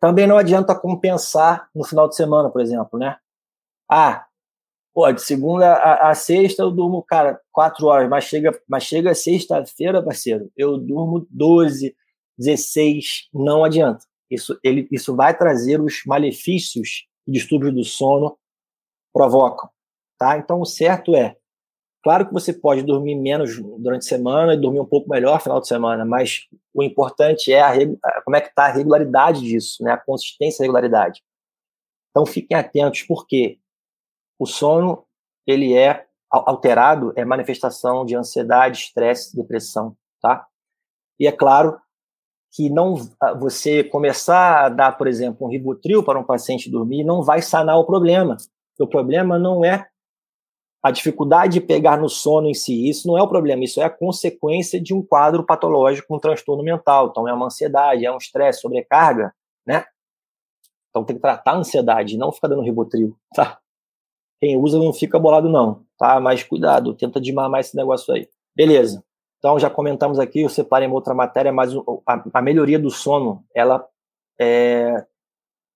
Também não adianta compensar no final de semana, por exemplo, né? Ah, Pô, de segunda a, a, sexta eu durmo, cara, quatro horas, mas chega, mas chega sexta-feira, parceiro, eu durmo 12, 16, não adianta. Isso, ele, isso vai trazer os malefícios e distúrbios do sono provocam, tá? Então, o certo é, claro que você pode dormir menos durante a semana e dormir um pouco melhor no final de semana, mas o importante é a, como é que está a regularidade disso, né? A consistência e a regularidade. Então, fiquem atentos, porque o sono ele é alterado, é manifestação de ansiedade, estresse, depressão, tá? E é claro, que não você começar a dar, por exemplo, um ribotril para um paciente dormir não vai sanar o problema. O problema não é a dificuldade de pegar no sono em si, isso não é o problema, isso é a consequência de um quadro patológico, um transtorno mental. Então, é uma ansiedade, é um estresse, sobrecarga, né? Então, tem que tratar a ansiedade, não ficar dando ribotril, tá? Quem usa não fica bolado, não, tá? Mas cuidado, tenta desmamar esse negócio aí. Beleza. Então, já comentamos aqui, eu separei uma outra matéria, mas a, a melhoria do sono, ela é,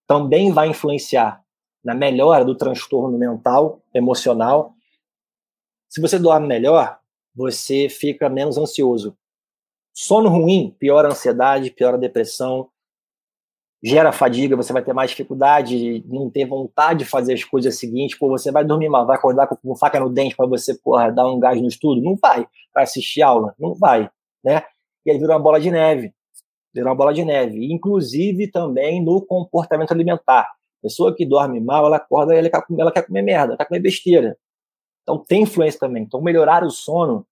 também vai influenciar na melhora do transtorno mental, emocional, se você dorme melhor, você fica menos ansioso. Sono ruim piora a ansiedade, piora a depressão, gera fadiga, você vai ter mais dificuldade, não ter vontade de fazer as coisas seguintes, pô, você vai dormir mal, vai acordar com faca no dente para você, porra, dar um gás no estudo? Não vai. Para assistir aula? Não vai, né? E aí vira uma bola de neve. Vira uma bola de neve. Inclusive também no comportamento alimentar. Pessoa que dorme mal, ela acorda e ela quer, ela quer comer merda, quer comer besteira. Então tem influência também. Então melhorar o sono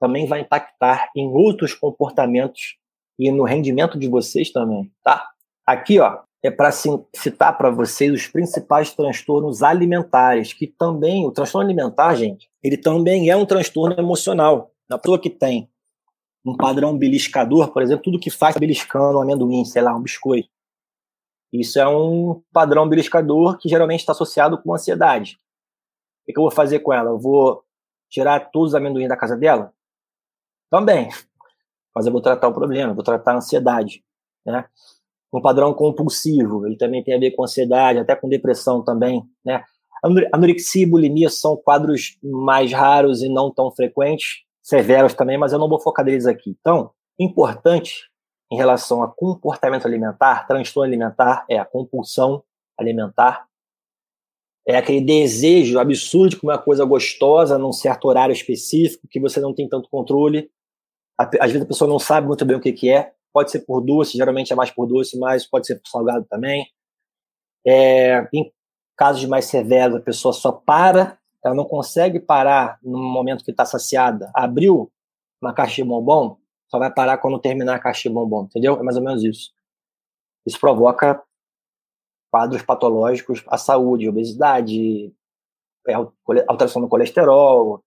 também vai impactar em outros comportamentos e no rendimento de vocês também, tá? Aqui, ó, é para citar para vocês os principais transtornos alimentares, que também, o transtorno alimentar, gente, ele também é um transtorno emocional. A pessoa que tem um padrão beliscador, por exemplo, tudo que faz beliscando um amendoim, sei lá, um biscoito. Isso é um padrão beliscador que geralmente está associado com ansiedade. Que eu vou fazer com ela? Eu vou tirar todos os amendoins da casa dela? Também. Mas eu vou tratar o problema, vou tratar a ansiedade. Né? Um padrão compulsivo, ele também tem a ver com ansiedade, até com depressão também. Né? Anorexia e bulimia são quadros mais raros e não tão frequentes, severos também, mas eu não vou focar neles aqui. Então, importante em relação a comportamento alimentar, transtorno alimentar, é a compulsão alimentar, é aquele desejo absurdo de comer uma coisa gostosa num certo horário específico que você não tem tanto controle. Às vezes a pessoa não sabe muito bem o que, que é. Pode ser por doce, geralmente é mais por doce, mas pode ser por salgado também. É, em casos mais severos, a pessoa só para, ela não consegue parar no momento que está saciada. Abriu uma caixa de bombom, só vai parar quando terminar a caixa de bombom, entendeu? É mais ou menos isso. Isso provoca quadros patológicos à saúde, obesidade, é, alteração do colesterol,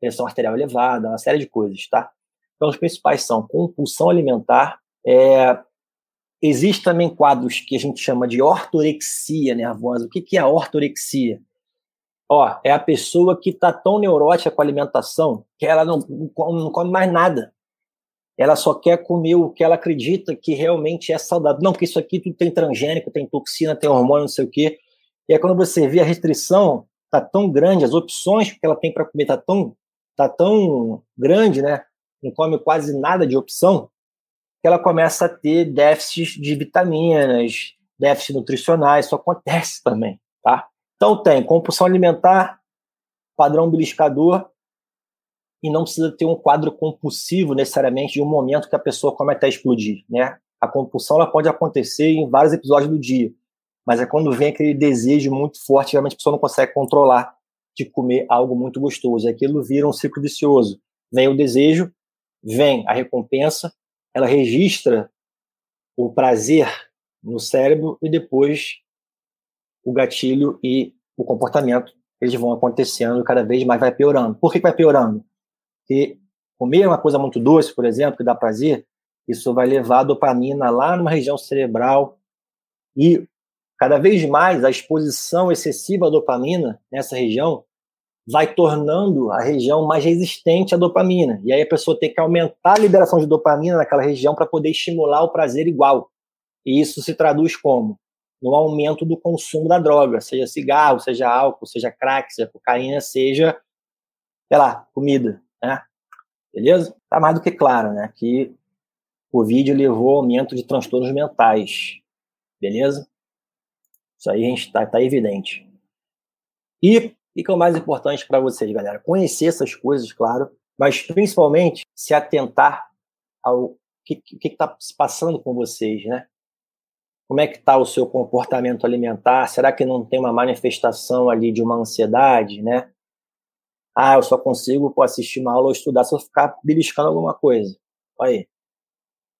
pressão arterial elevada, uma série de coisas, tá? Então, os principais são compulsão alimentar, é, também quadros que a gente chama de ortorexia nervosa. O que, que é a ortorexia? Ó, é a pessoa que está tão neurótica com a alimentação que ela não, não come mais nada ela só quer comer o que ela acredita que realmente é saudável. Não, porque isso aqui tudo tem transgênico, tem toxina, tem hormônio, não sei o quê. E aí quando você vê a restrição tá tão grande, as opções que ela tem para comer tá tão tá tão grande, né? Não come quase nada de opção, que ela começa a ter déficits de vitaminas, déficits nutricionais, isso acontece também, tá? Então tem compulsão alimentar, padrão beliscador, e não precisa ter um quadro compulsivo necessariamente de um momento que a pessoa comete a explodir, né? A compulsão ela pode acontecer em vários episódios do dia, mas é quando vem aquele desejo muito forte, realmente a pessoa não consegue controlar de comer algo muito gostoso. Aquilo vira um ciclo vicioso. Vem o desejo, vem a recompensa, ela registra o prazer no cérebro e depois o gatilho e o comportamento eles vão acontecendo cada vez mais vai piorando. Por que vai piorando? Porque comer uma coisa muito doce, por exemplo, que dá prazer, isso vai levar a dopamina lá numa região cerebral e cada vez mais a exposição excessiva à dopamina nessa região vai tornando a região mais resistente à dopamina. E aí a pessoa tem que aumentar a liberação de dopamina naquela região para poder estimular o prazer igual. E isso se traduz como? No aumento do consumo da droga, seja cigarro, seja álcool, seja crack, seja cocaína, seja, sei lá, comida né? Beleza? Tá mais do que claro, né? Que o vídeo levou ao aumento de transtornos mentais. Beleza? Isso aí a gente tá, tá evidente. E o que é o mais importante para vocês, galera? Conhecer essas coisas, claro, mas principalmente se atentar ao que está se passando com vocês, né? Como é que está o seu comportamento alimentar? Será que não tem uma manifestação ali de uma ansiedade, né? Ah, eu só consigo pô, assistir uma aula ou estudar se eu ficar beliscando alguma coisa. Olha aí.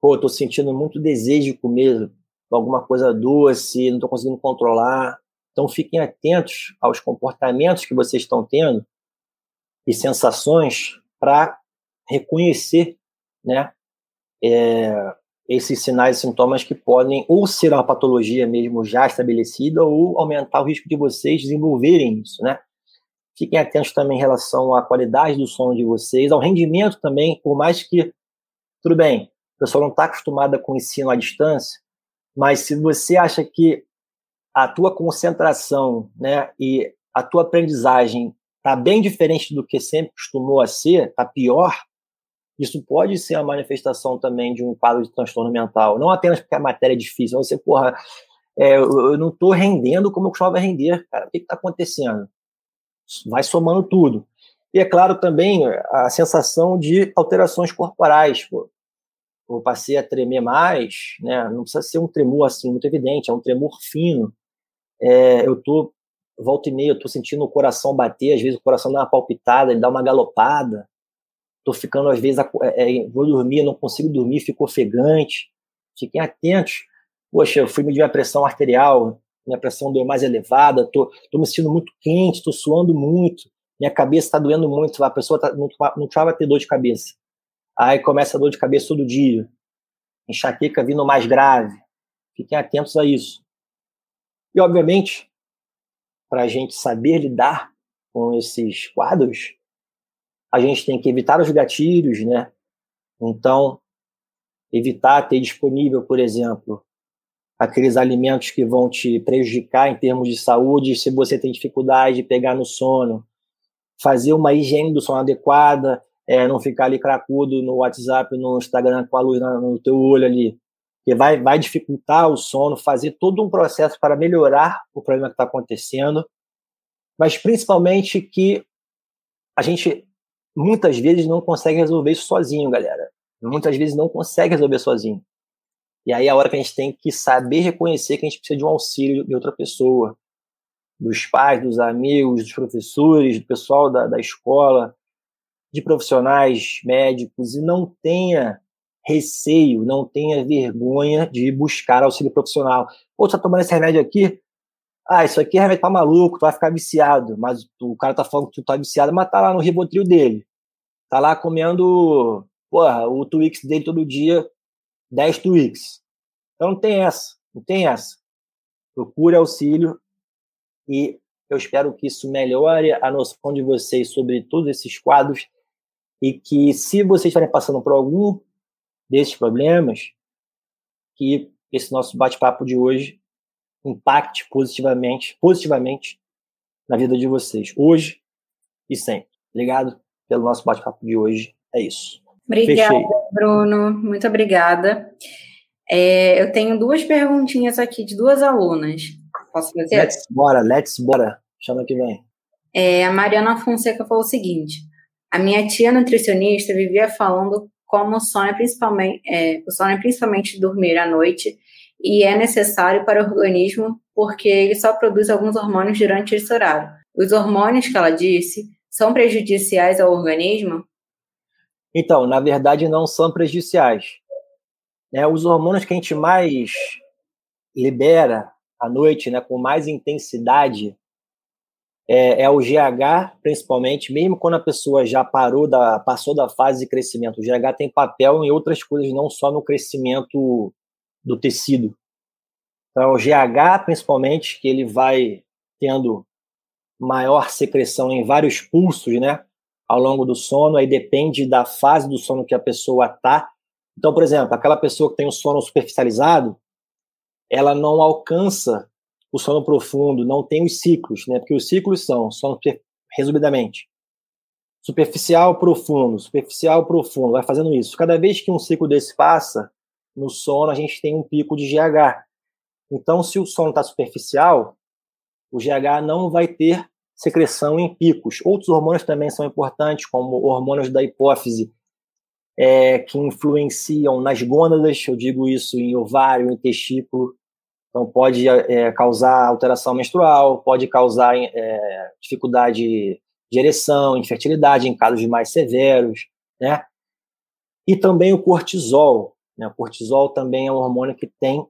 pô, estou sentindo muito desejo de comer alguma coisa doce, não estou conseguindo controlar. Então fiquem atentos aos comportamentos que vocês estão tendo e sensações para reconhecer, né, é, esses sinais e sintomas que podem ou ser uma patologia mesmo já estabelecida ou aumentar o risco de vocês desenvolverem isso, né? Fiquem atentos também em relação à qualidade do sono de vocês, ao rendimento também, por mais que, tudo bem, a pessoa não está acostumada com o ensino à distância, mas se você acha que a tua concentração né, e a tua aprendizagem está bem diferente do que sempre costumou a ser, está pior, isso pode ser a manifestação também de um quadro de transtorno mental. Não apenas porque a matéria é difícil, você, porra, é, eu, não estou rendendo como eu costumava render, cara. O que está acontecendo? Vai somando tudo. E é claro também a sensação de alterações corporais. Pô. Eu passei a tremer mais, né? não precisa ser um tremor assim muito evidente, é um tremor fino. É, eu tô volta e meia, eu tô sentindo o coração bater, às vezes o coração dá uma palpitada, ele dá uma galopada tô ficando, às vezes, é, vou dormir, não consigo dormir, fico ofegante. Fiquem atentos. Poxa, eu fui medir a pressão arterial, minha pressão deu mais elevada, tô, tô me sentindo muito quente, tô suando muito, minha cabeça está doendo muito, a pessoa tá, não, não precisava ter dor de cabeça. Aí começa a dor de cabeça todo dia, enxaqueca vindo mais grave. Fiquem atentos a isso. E, obviamente, para a gente saber lidar com esses quadros, a gente tem que evitar os gatilhos, né? Então, evitar ter disponível, por exemplo, aqueles alimentos que vão te prejudicar em termos de saúde, se você tem dificuldade de pegar no sono, fazer uma higiene do sono adequada, é, não ficar ali cracudo no WhatsApp, no Instagram com a luz no teu olho ali, que vai, vai dificultar o sono, fazer todo um processo para melhorar o problema que está acontecendo, mas principalmente que a gente muitas vezes não consegue resolver isso sozinho, galera. Muitas vezes não consegue resolver sozinho. E aí é a hora que a gente tem que saber reconhecer que a gente precisa de um auxílio de outra pessoa, dos pais, dos amigos, dos professores, do pessoal da, da escola, de profissionais médicos, e não tenha receio, não tenha vergonha de buscar auxílio profissional. Pô, você tá tomando esse remédio aqui? Ah, isso aqui é remédio pra maluco, tu vai ficar viciado. Mas o cara tá falando que tu tá viciado, mas tá lá no Rivotril dele. Tá lá comendo, porra, o Twix dele todo dia, 10 Twix. Então não tem essa, não tem essa. Procure auxílio e eu espero que isso melhore a noção de vocês sobre todos esses quadros e que se vocês estiverem passando por algum desses problemas, que esse nosso bate-papo de hoje impacte positivamente, positivamente na vida de vocês, hoje e sempre. Obrigado pelo nosso bate-papo de hoje. É isso. Obrigada, Fechei. Bruno. Muito obrigada. É, eu tenho duas perguntinhas aqui de duas alunas. Posso fazer? Let's bora, let's bora. Chama que vem. É, a Mariana Fonseca falou o seguinte: a minha tia nutricionista vivia falando como o sono é principalmente, é, o sono é principalmente dormir à noite e é necessário para o organismo porque ele só produz alguns hormônios durante esse horário. Os hormônios que ela disse são prejudiciais ao organismo? Então, na verdade, não são prejudiciais. Né? Os hormônios que a gente mais libera à noite, né, com mais intensidade, é, é, o GH, principalmente, mesmo quando a pessoa já parou da, passou da fase de crescimento. O GH tem papel em outras coisas, não só no crescimento do tecido. Então, o GH, principalmente, que ele vai tendo maior secreção em vários pulsos, né? Ao longo do sono, aí depende da fase do sono que a pessoa tá. Então, por exemplo, aquela pessoa que tem o sono superficializado, ela não alcança o sono profundo, não tem os ciclos, né? Porque os ciclos são sono resumidamente superficial, profundo, superficial, profundo, vai fazendo isso. Cada vez que um ciclo desse passa, no sono a gente tem um pico de GH. Então, se o sono está superficial, o GH não vai ter secreção em picos. Outros hormônios também são importantes, como hormônios da hipófise, é, que influenciam nas gônadas, eu digo isso em ovário, em testículo. Então, pode é, causar alteração menstrual, pode causar é, dificuldade de ereção, infertilidade em casos mais severos, né? E também o cortisol, Né? O cortisol também é um hormônio que tem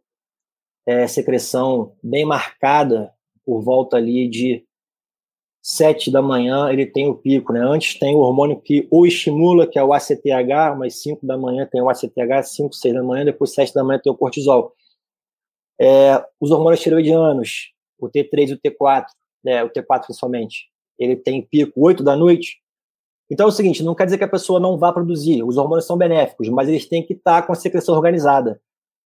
é, secreção bem marcada por volta ali de 7 da manhã, ele tem o pico, né? Antes tem o hormônio que o estimula, que é o ACTH, mas 5 da manhã tem o ACTH, 5, 6 da manhã, depois 7 da manhã tem o cortisol. É, os hormônios tiroidianos, o T3 e o T4, né, o T4 principalmente, ele tem pico 8 da noite. Então é o seguinte, não quer dizer que a pessoa não vá produzir, os hormônios são benéficos, mas eles têm que estar com a secreção organizada.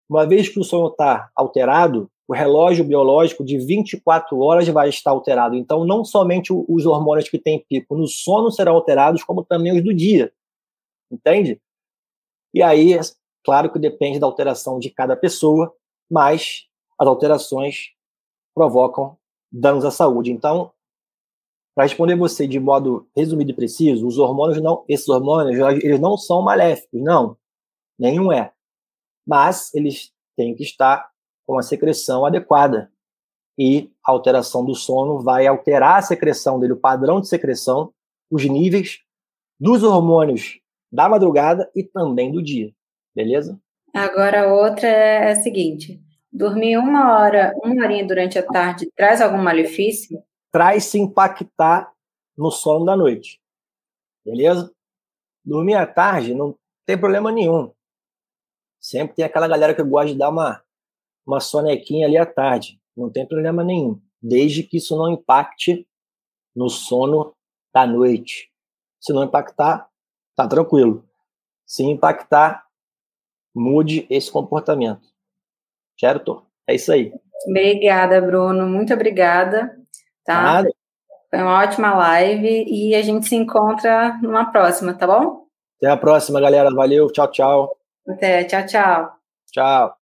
Uma vez que o sono está alterado, o relógio biológico de 24 horas vai estar alterado. Então, não somente os hormônios que têm pico no sono serão alterados, como também os do dia. Entende? E aí, claro que depende da alteração de cada pessoa, mas as alterações provocam danos à saúde. Então, para responder você de modo resumido e preciso, os hormônios não, esses hormônios, eles não são maléficos, não. Nenhum é. Mas eles têm que estar com a secreção adequada. E a alteração do sono vai alterar a secreção dele, o padrão de secreção, os níveis dos hormônios da madrugada e também do dia. Beleza? Agora, outra é a seguinte: dormir uma hora, uma horinha durante a tarde traz algum malefício? Traz se impactar no sono da noite. Beleza? Dormir à tarde não tem problema nenhum. Sempre tem aquela galera que gosta de dar uma uma sonequinha ali à tarde. Não tem problema nenhum, desde que isso não impacte no sono da noite. Se não impactar, tá tranquilo. Se impactar, mude esse comportamento. Certo? É isso aí. Obrigada, Bruno. Muito obrigada. Tá? Nada. Foi uma ótima live e a gente se encontra numa próxima, tá bom? Até a próxima, galera. Valeu. Tchau, tchau. Até. Tchau, tchau. Tchau.